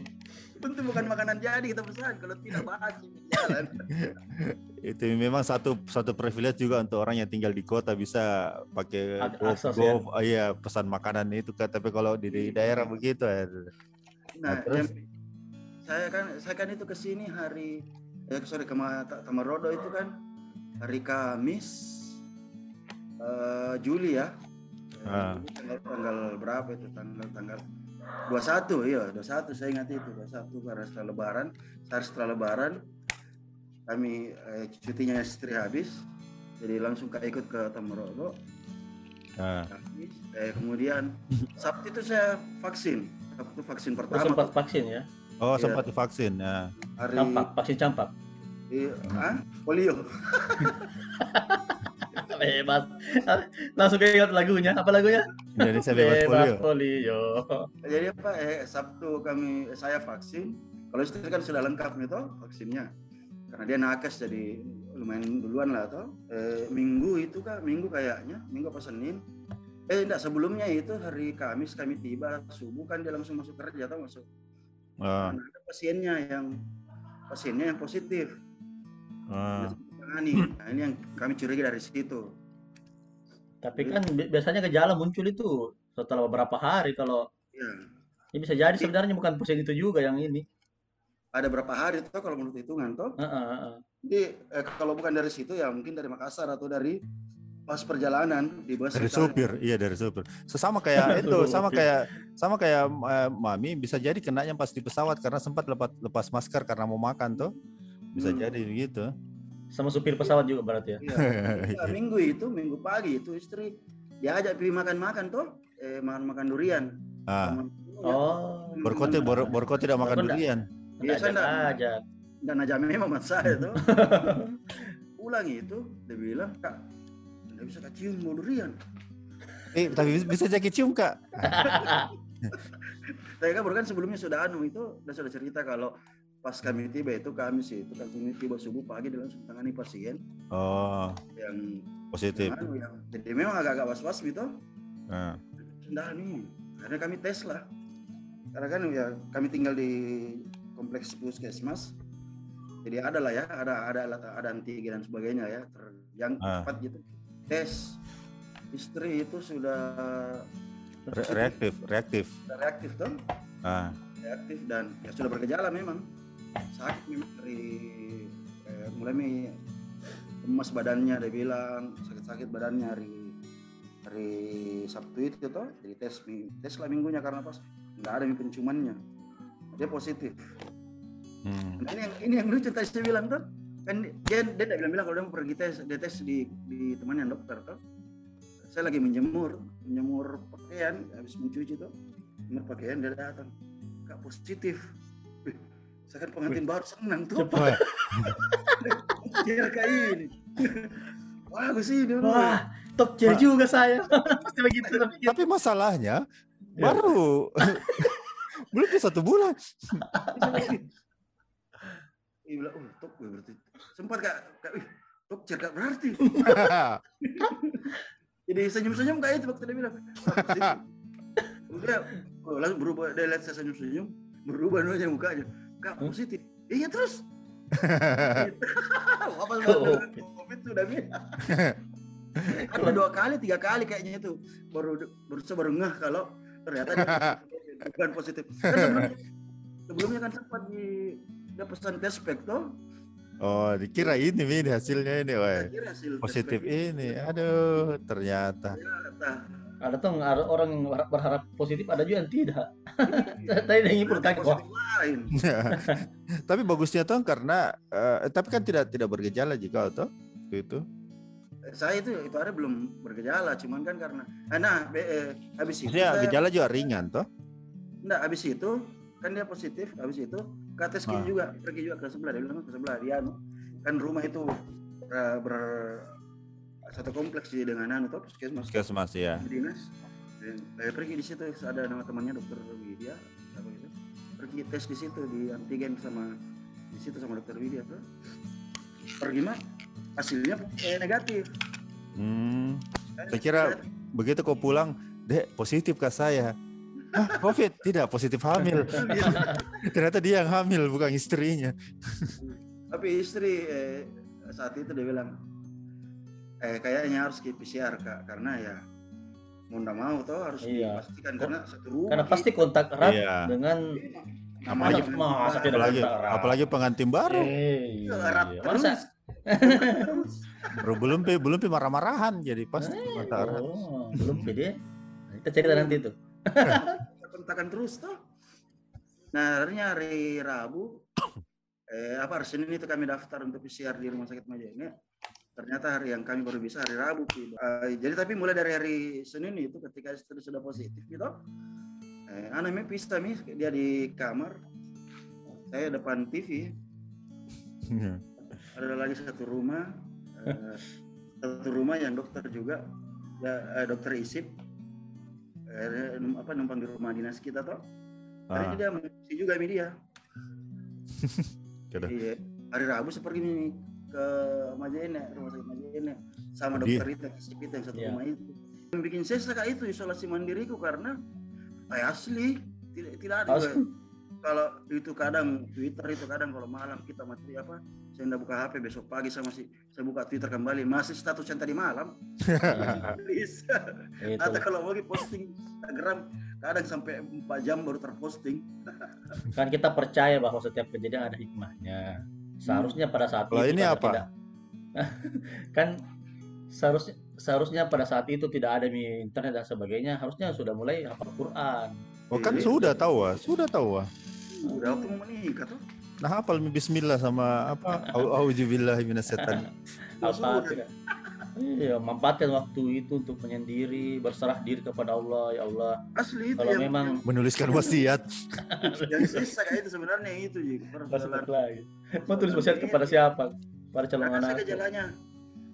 Tentu bukan makanan jadi kita pesan kalau tidak basi jalan. itu memang satu satu privilege juga untuk orang yang tinggal di kota bisa pakai Ak- Go, Go- oh iya pesan makanan itu kan tapi kalau di, di daerah begitu ya Nah, Nah, terus? saya kan saya kan itu ke sini hari eh sorry ke Ma- Ta- Tamarodo itu kan hari Kamis eh, Juli ya. Ah. Tanggal, tanggal berapa itu? Tanggal tanggal 21 iya, 21 saya ingat itu 21 karena setelah lebaran, sehari setelah lebaran kami eh, cutinya istri habis. Jadi langsung ke ikut ke Tamarodo. Nah, Kamis, eh, kemudian Sabtu itu saya vaksin. Sabtu vaksin pertama sempat tuh, vaksin ya oh Iya. sempat divaksin nah. hari campak vaksin campak Iya, ah, polio. bebas langsung ingat lagunya apa lagunya Indonesia bebas polio polio Jadi apa? Eh, Sabtu kami saya vaksin. Kalau istri kan sudah lengkap nih toh vaksinnya. Karena dia nakes jadi lumayan duluan lah toh. Eh, minggu itu kak, minggu kayaknya, minggu apa Senin. Eh enggak sebelumnya itu hari Kamis kami tiba subuh kan dia langsung masuk kerja atau masuk. Ah, Nah, ada pasiennya yang pasiennya yang positif. Ah. Nah ini yang kami curiga dari situ. tapi kan bi- biasanya gejala muncul itu setelah beberapa hari kalau Ya. ini bisa jadi sebenarnya bukan pasien itu juga yang ini Ada berapa hari toh kalau menurut hitungan toh? Heeh, heeh. Jadi eh, kalau bukan dari situ ya mungkin dari Makassar atau dari pas perjalanan di bus dari supir iya dari supir sesama kayak itu sama kayak sama kayak eh, mami bisa jadi kenanya pas di pesawat karena sempat lepas lepas masker karena mau makan tuh bisa Hmm. jadi begitu sama supir pesawat juga berarti ya Iya. Iya, minggu itu minggu pagi itu istri dia ajak pergi makan-makan tuh, eh, makan-makan durian. Ah, Sama- Oh, Borko, bor, Borko tidak makan Borko enggak. durian. Biasa ajak enggak? aja. dan aja memang mas saya tuh pulang itu dia bilang kak tidak bisa kak cium bau durian Eh, tapi bis- bisa jadi cium kak. saya kan kan sebelumnya sudah anu itu udah sudah cerita kalau pas kami tiba itu kami sih itu kami tiba subuh pagi dia langsung tangani pasien. Oh, yang positif. yang, anu, yang jadi memang agak-agak was-was gitu. Ah, sudah nih karena kami tes lah. Karena kan ya kami tinggal di kompleks puskesmas. Jadi ada lah ya ada ada alat ada antigen dan sebagainya ya ter, yang Ah. cepat gitu. Tes. Istri itu sudah re- reaktif, reaktif. reaktif tuh Ah, reaktif dan ya sudah bergejala memang sakit memang dari eh, mulai mi- lemas badannya dia bilang sakit-sakit badannya hari hari Sabtu itu tuh jadi tes tes lah minggunya karena pas nggak ada penciumannya dia positif. Hmm. nah, ini yang ini yang lucu tadi saya bilang tuh kan dia dia tidak bilang-bilang kalau dia mau pergi tes dia tes di di temannya dokter tuh saya lagi menjemur menjemur pakaian habis mencuci tuh menjemur pakaian dia datang. Kak positif saya kan pengantin baru senang tuh Wah, dia kayak ini bagus sih dia Wah, top chair juga saya. Pasti begitu tapi gitu. tapi masalahnya Ya. baru belum tuh satu bulan. Dia bilang, oh tok gue berarti sempat kak, kak tok cer kak berarti. Jadi senyum-senyum kayak itu waktu dia bilang. "Ah, positif." Dia oh, langsung berubah, dia lihat saya senyum-senyum, berubah namanya mukanya. Hmm? positif. Iya terus. Apa Oh. COVID sudah. Ada dua kali, tiga kali kayaknya itu baru baru saya baru ngeh kalau ternyata bukan positif. Kan sebelumnya, sebelumnya kan sempat di dia pesan tes pack tuh. oh, dikira ini ini hasilnya ini, hasil tes Positif ini. Aduh, ternyata. ternyata. Ada tuh ada orang yang berharap- positif, ada juga yang tidak. Tadi wah, positif lain. tapi bagusnya tuh karena eh, tapi kan tidak tidak bergejala jika waktu itu. Saya itu itu hari belum bergejala, cuman kan karena eh, nah be, eh, habis itu saya, gejala juga ringan toh. enggak, habis itu kan dia positif, habis itu ke tes Ah. juga pergi juga ke sebelah dia bilang ke sebelah dia anu, kan rumah itu eh, ber satu kompleks di dengan anu tuh puskesmas Puskesmas ya. dinas dan saya pergi di situ ada nama temannya dokter Widya apa gitu pergi tes di situ di antigen sama di situ sama dokter Widya tuh pergi mah hasilnya eh, negatif Hmm, Saya kira- begitu kau pulang, dek positif kah saya? Hah, COVID tidak positif hamil. Ternyata dia yang hamil bukan istrinya. tapi istri eh, saat itu dia bilang eh kayaknya harus ke PCR kak karena ya mau nggak mau tuh harus Iya. dipastikan karena satu rumah karena pasti kontak erat Iya. dengan Apalagi- masa tidak Apalagi kontak erat. apalagi pengantin baru. Eh, erat iya. terus belum pe belum pe marah-marahan jadi pasti kontak erat. Oh, belum pede. Kita cerita nanti itu. kontakan terus tuh nah akhirnya hari Rabu eh apa hari Senin itu kami daftar untuk PCR di rumah sakit Majene ternyata hari yang kami baru bisa hari Rabu Pi. Eh, jadi tapi mulai dari hari Senin itu ketika istri sudah positif gitu. Eh anaknya mi. Dia di kamar. Saya depan TV ada lagi satu rumah. Eh, satu rumah yang dokter juga. Ya, eh, dokter isip. Apa numpang di rumah dinas kita toh. Hari Ah, ini dia mengisi juga mi dia Gitu. Iya. hari Rabu saya pergi nih ke Majene rumah sakit Majene sama Di- dokter itu itu yang satu Iya. rumah itu. Yang bikin saya suka itu isolasi mandiriku karena eh, asli. Tidak tidak ada Asli. kalau itu kadang Twitter itu kadang kalau malam kita mati apa saya nggak buka HP besok pagi sama si saya buka Twitter kembali masih status yang tadi malam? Atau kalau mau posting Instagram kadang sampai 4 jam baru terposting. Kan kita percaya bahwa setiap kejadian ada hikmahnya. Seharusnya pada saat Kalau itu ini apa? tidak kan seharusnya seharusnya pada saat itu tidak ada mi internet dan sebagainya harusnya sudah mulai hafal Quran Oh kan sudah tahu ah, sudah tahu ah. udah waktu mau menikah tuh Nah hafal mi bismillah sama apa? Au auzubillahi minasyaitan. apa tidak Iya, manfaatkan waktu itu untuk menyendiri, berserah diri kepada Allah, ya Allah. Asli itu Kalau yang, memang Menuliskan wasiat. yang, sisa kayak itu sebenarnya itu Ji. Persoalan- lagi. Mau tulis wasiat kepada siapa? Pada calon Karena saya anak. gejalanya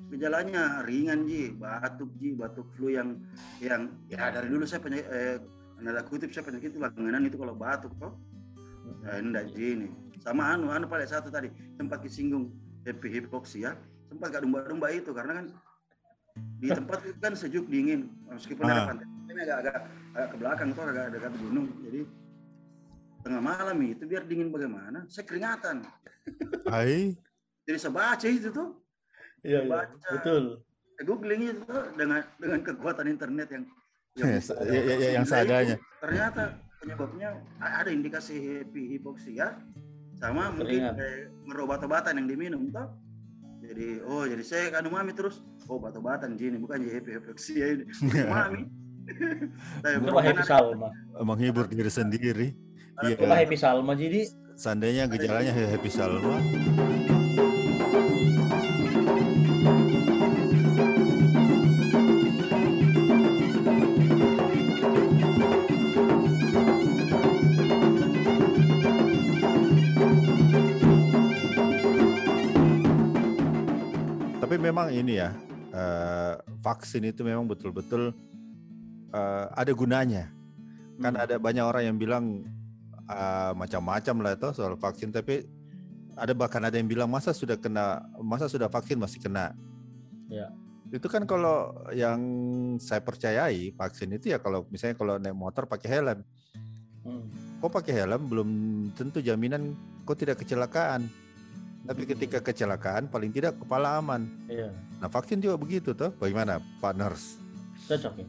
gejalanya ringan ji batuk ji batuk flu yang yang ya dari dulu saya penyakit eh, nada kutip saya penyakit itu langganan itu kalau batuk toh ya, enggak ji ini sama anu anu paling satu tadi sempat disinggung happy hipoksia sempat gak domba-domba itu karena kan di tempat itu kan sejuk dingin meskipun ada Ah. pantai ini agak agak agak ke belakang tuh agak dekat gunung jadi tengah malam itu biar dingin bagaimana saya keringatan Hai. jadi saya baca itu tuh Iya, iya. Baca. Betul. googling itu dengan dengan kekuatan internet yang yang, Ya, ya, ya, ya, yang seadanya. ternyata penyebabnya ada indikasi hipoksia sama mungkin Keringat. eh, obat-obatan yang diminum toh jadi oh jadi saya kan mami terus oh obat-obatan gini bukan jadi happy hipoksia ini mami saya Coba Happy Salma. Menghibur diri sendiri. Iya. Happy Salma. Jadi Seandainya gejalanya happy salma. Ini ya, eh, vaksin itu memang betul-betul eh, ada gunanya. Kan Hmm. ada banyak orang yang bilang eh, macam-macam lah itu soal vaksin, tapi ada bahkan ada yang bilang masa sudah kena, masa sudah vaksin masih kena. Ya. Itu kan kalau yang saya percayai vaksin itu ya kalau misalnya kalau naik motor pakai helm, hmm, kok pakai helm belum tentu jaminan kok tidak kecelakaan. Tapi ketika kecelakaan paling tidak kepala aman. iya, Nah vaksin juga begitu tuh. Bagaimana partners? cocok ya.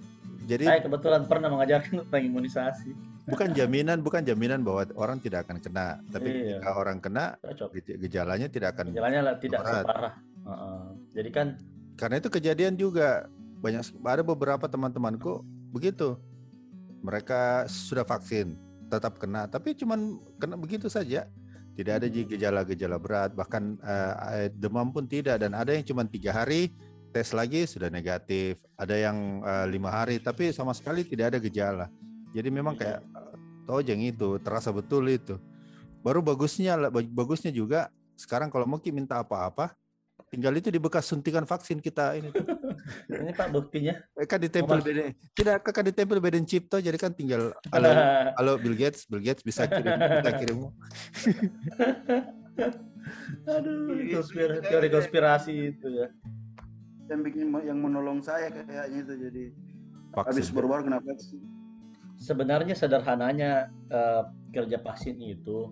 Jadi Saya kebetulan pernah mengajarkan tentang imunisasi. bukan jaminan, bukan jaminan bahwa orang tidak akan kena. Tapi Iya. ketika orang kena, Cocok. gej- gejalanya tidak akan. Jalannya lah tidak Berat. separah. Heeh. Jadi kan Karena itu kejadian juga banyak. Ada beberapa teman-temanku begitu. Mereka sudah vaksin, tetap kena, tapi cuman kena begitu saja. Tidak ada Hmm. gejala-gejala berat, bahkan eh, demam pun tidak. Dan ada yang cuma tiga hari tes lagi sudah negatif. Ada yang eh, lima hari, tapi sama sekali tidak ada gejala. Jadi memang kayak eh, tojeng itu terasa betul itu. Baru bagusnya, bagusnya juga sekarang kalau mau Ki minta apa-apa, tinggal itu di bekas suntikan vaksin kita ini. ini Pak buktinya. Eh, kan ditempel beda, tidak kan ditempel beda chip toh, jadi kan tinggal halo, halo Bill Gates, Bill Gates bisa kirim, kita kirim. Aduh, Iya, konspirasi, iya, teori iya. konspirasi itu ya. yang bikin yang menolong saya kayaknya itu jadi habis Vaksin. baru-baru kena vaksin Sebenarnya sederhananya eh, kerja vaksin itu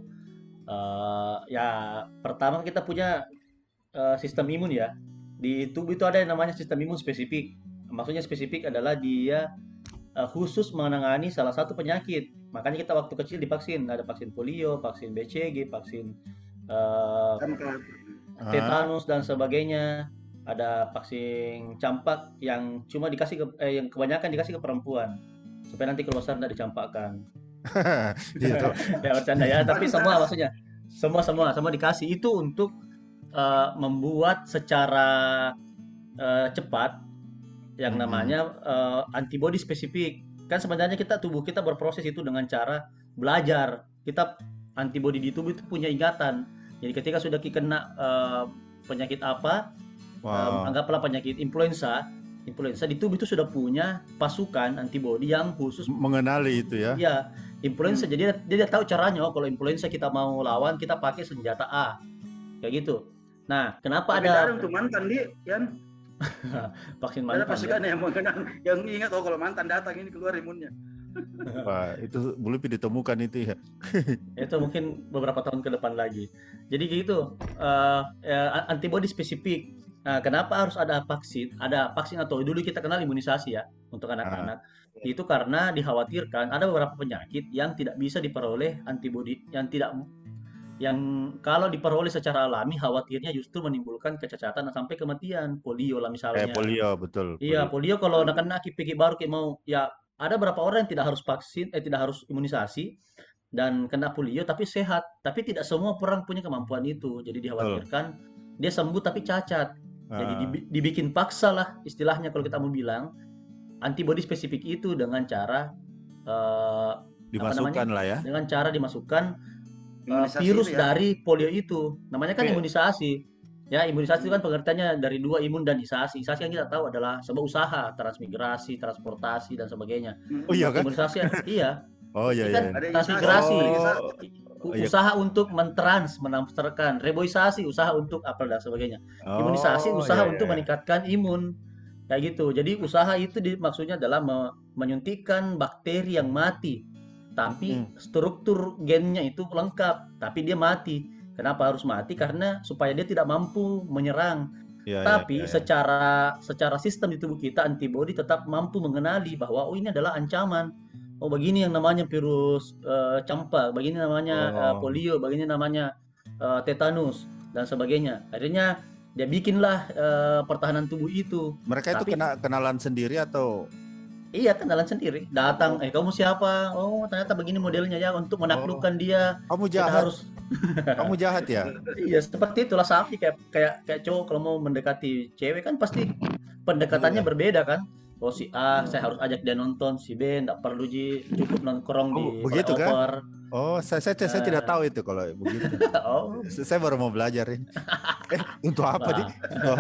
eh, ya pertama kita punya eh, sistem imun ya. Di tubuh itu ada yang namanya sistem imun spesifik. Maksudnya spesifik adalah dia eh, khusus menangani salah satu penyakit. Makanya kita waktu kecil divaksin, ada vaksin polio, vaksin BCG, vaksin Ah, tetanus dan sebagainya. Ada vaksin campak yang cuma dikasih ke, eh, yang kebanyakan dikasih ke perempuan supaya nanti kalau besar tidak dicampakkan. gitu. ya bercanda ya, tapi semua maksudnya semua semua semua dikasih itu untuk eh, membuat secara eh, cepat yang namanya eh, antibody spesifik. Kan sebenarnya kita tubuh kita berproses itu dengan cara belajar. Kita antibody di tubuh itu punya ingatan. Jadi ketika sudah kena eh, penyakit apa, Wow. Um, anggaplah penyakit influenza, influenza di tubuh itu sudah punya pasukan antibodi yang khusus mengenali itu ya. ya influenza. Jadi dia, dia tahu caranya. Oh, kalau influenza kita mau lawan, kita pakai senjata A, kayak gitu. Nah, kenapa tapi ada ada untuk mantan di yang vaksin ada mantan? pasukan yang mengenal yang ingat oh kalau mantan datang ini keluar imunnya Wah, itu belum ditemukan itu ya. ya? Itu mungkin beberapa tahun ke depan lagi. Jadi gitu, eh, eh, antibodi spesifik. Nah, kenapa harus ada vaksin? Ada vaksin atau dulu kita kenal imunisasi ya untuk anak-anak. Itu karena dikhawatirkan ada beberapa penyakit yang tidak bisa diperoleh antibodi yang tidak yang kalau diperoleh secara alami khawatirnya justru menimbulkan kecacatan sampai kematian polio lah misalnya. Kayak polio betul. Iya, polio kalau nak kena KPG baru kayak mau ya ada beberapa orang yang tidak harus vaksin eh tidak harus imunisasi dan kena polio tapi sehat. Tapi tidak semua orang punya kemampuan itu. Jadi dikhawatirkan dia sembuh tapi cacat. Jadi Ah. dibi- dibikin paksa lah istilahnya kalau kita mau bilang antibody spesifik itu dengan cara eh, dimasukkan lah ya. dengan cara dimasukkan Imunisasi virus ya. dari polio itu. Namanya kan Oke. imunisasi. Ya, imunisasi itu kan pengertiannya dari dua imun dan isasi. Isasi yang kita tahu adalah sebuah usaha transmigrasi, transportasi dan sebagainya. Hmm. Oh iya kan? Imunisasi iya, Oh iya iya. kan Ada transmigrasi. Oh, Oh, iya. usaha untuk mentrans, menamsterkan, reboisasi, usaha untuk apa dan sebagainya. Imunisasi Oh, usaha iya, untuk iya. meningkatkan imun. Kayak gitu. Jadi usaha itu di- maksudnya adalah me- menyuntikkan bakteri yang mati. Tapi Hmm. struktur gennya itu lengkap, tapi dia mati. Kenapa harus mati? Karena supaya dia tidak mampu menyerang. Iya, Tapi iya, iya. secara secara sistem di tubuh kita antibodi tetap mampu mengenali bahwa oh ini adalah ancaman. Oh begini yang namanya virus eh, campak, begini namanya Oh. polio, begini namanya eh, tetanus dan sebagainya. Akhirnya dia bikinlah eh, pertahanan tubuh itu. mereka itu tapi- kena kenalan sendiri atau Iya kenalan sendiri. Datang, eh kamu siapa? Oh ternyata begini modelnya ya untuk menaklukkan dia. kamu Kita jahat? harus Kamu jahat ya? Iya seperti itulah Safi kayak kayak kayak cowok kalau mau mendekati cewek kan pasti pendekatannya Iya. berbeda kan. Oh si A saya harus ajak dia nonton, si B enggak perlu ji cukup nongkrong Oh, di begitu kan? flyover. Oh, saya saya, saya Eh. tidak tahu itu kalau begitu. Oh, saya baru mau belajar ini. eh, untuk apa Nah. Oh,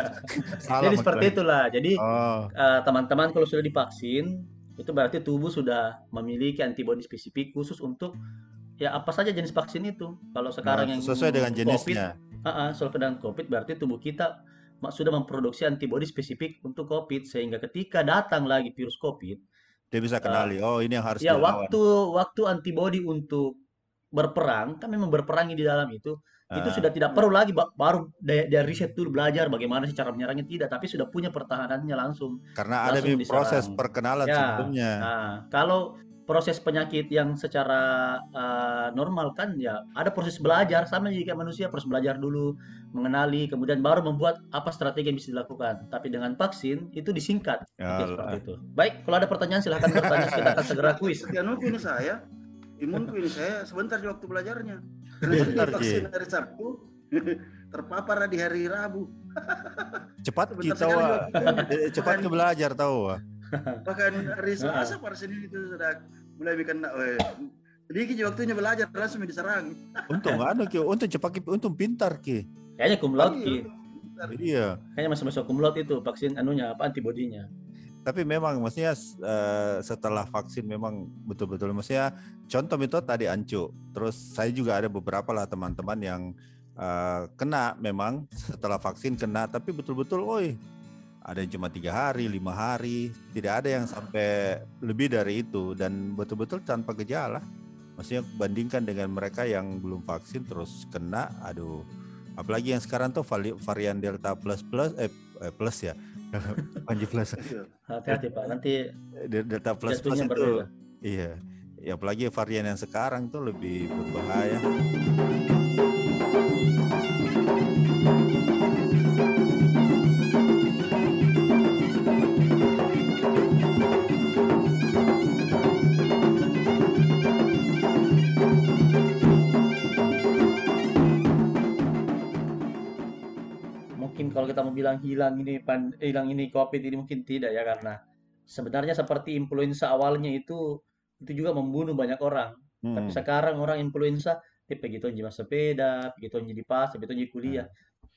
salah jadi seperti itulah. Jadi Oh, eh, teman-teman kalau sudah divaksin itu berarti tubuh sudah memiliki antibodi spesifik khusus untuk ya apa saja jenis vaksin itu. Kalau sekarang nah, yang sesuai dengan COVID, jenisnya. Ah, ah, soal dengan COVID berarti tubuh kita sudah memproduksi antibodi spesifik untuk COVID sehingga ketika datang lagi virus COVID, Dia bisa kenali. Oh, ini yang harus ya dilawan. waktu waktu antibodi untuk berperang, kan memang berperangi di dalam itu, itu Ah. sudah tidak perlu lagi ba- baru dari dari riset dulu belajar bagaimana sih cara menyerangnya tidak, tapi sudah punya pertahanannya langsung. Karena ada langsung nih proses perkenalan Ya. sebelumnya. Nah, kalau proses penyakit yang secara uh, normal kan ya ada proses belajar sama juga kayak manusia proses belajar dulu mengenali kemudian baru membuat apa strategi yang bisa dilakukan tapi dengan vaksin itu disingkat Oke, Yalah. seperti itu baik kalau ada pertanyaan silahkan bertanya kita akan segera kuis Sekianuku ini saya, imunku ini saya sebentar di waktu belajarnya. Karena Bentar, saya vaksin Ji. hari Sabtu, terpapar di hari Rabu. Cepat Sebentar kita. Eh, cepat ke belajar tahu. Bahkan hari Selasa pada sini itu sudah mulai bikin eh, sedikit waktunya belajar langsung diserang. Untung anu ki, untung cepat ki, untung pintar ki. kayaknya Iya. Ki. Iya. kayaknya masih masuk laude itu vaksin anunya apa antibodinya Tapi memang maksudnya eh, setelah vaksin memang betul-betul maksudnya contoh itu tadi ancu. Terus saya juga ada beberapa lah teman-teman yang eh, kena memang setelah vaksin kena tapi betul-betul oi ada yang cuma tiga hari, lima hari, tidak ada yang sampai lebih dari itu. Dan betul-betul tanpa gejala. Maksudnya bandingkan dengan mereka yang belum vaksin terus kena, aduh. Apalagi yang sekarang tuh vari- varian Delta plus plus eh, eh, plus ya, Panji plus. Hati-hati pak. Nanti De- Delta plus plus itu berbeda. iya. Ya apalagi varian yang sekarang tuh lebih berbahaya bilang hilang ini pan, eh, hilang ini covid ini mungkin tidak ya karena sebenarnya seperti influenza awalnya itu itu juga membunuh banyak orang. Tapi Hmm. sekarang orang influenza dia pergi tonji mas sepeda pergi tonji di pasar pergi tonji kuliah.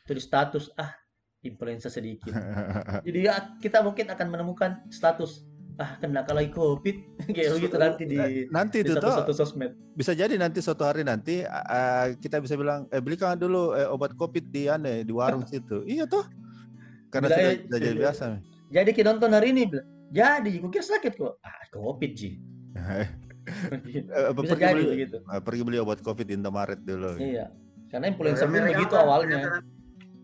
Itu di status ah influenza sedikit. Jadi ya kita mungkin akan menemukan status ah kena lagi covid kayak begitu nanti di nanti di itu tuh satu-satu sosmed. bisa jadi nanti suatu hari nanti uh, kita bisa bilang eh belikan dulu eh, obat covid di ane di warung situ. Iya tuh karena sudah, sudah jadi biasa jadi kita nonton hari ini jadi kukira sakit kok ah covid ji Eh, bisa pergi jadi beli, begitu eh, pergi beli obat covid di Indomaret dulu Iya, karena influenza pun begitu apa? awalnya. Ternyata,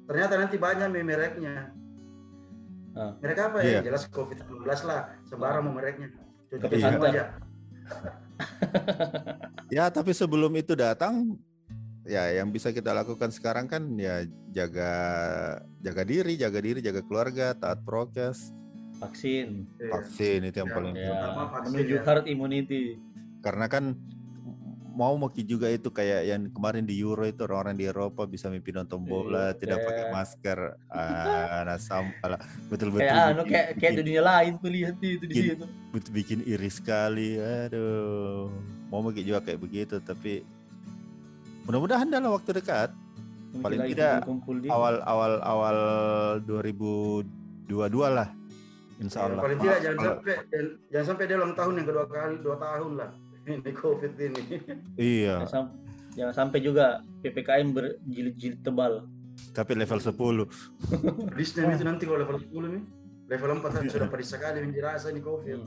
ternyata nanti banyak nih mereknya. Ah. Merek apa Iya. ya? Jelas COVID-19 lah. Sembarang mau mereknya. Semua Hunter. aja. ya tapi sebelum itu datang ya yang bisa kita lakukan sekarang kan ya jaga jaga diri jaga diri jaga keluarga taat prokes. Vaksin, Iya. vaksin itu yang Ya. paling ya, vaksin menuju ya. herd immunity. karena kan mau maki juga itu kayak yang kemarin di Euro itu orang-orang di Eropa bisa mimpi nonton bola Iya, tidak pakai masker. Ah nah sampah lah. Betul-betul kayak anu bikin- kayak kayak bikin- dunia lain tuh lihat itu di Bikin- situ. betul bikin iri sekali. Aduh. Mau maki juga kayak begitu tapi mudah-mudahan dalam waktu dekat. Paling Lagi tidak awal awal awal 2022 lah Insya Allah. Paling tidak jangan sampai jangan- jangan sampai dia ulang tahun yang kedua kali dua tahun lah ini covid ini. iya. Jangan, sam- jangan sampai juga ppkm berjilid-jilid tebal. Tapi level 10 Disney itu nanti kalau level 10 nih, level 4 kan sudah pedis sekali dirasa ini covid.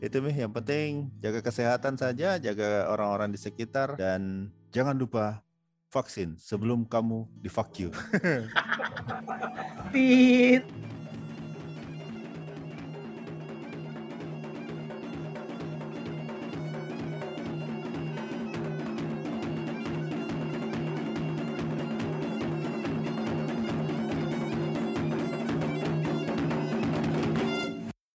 itu nih yang penting jaga kesehatan saja jaga orang-orang di sekitar dan jangan lupa vaksin sebelum kamu di fuck you. Tit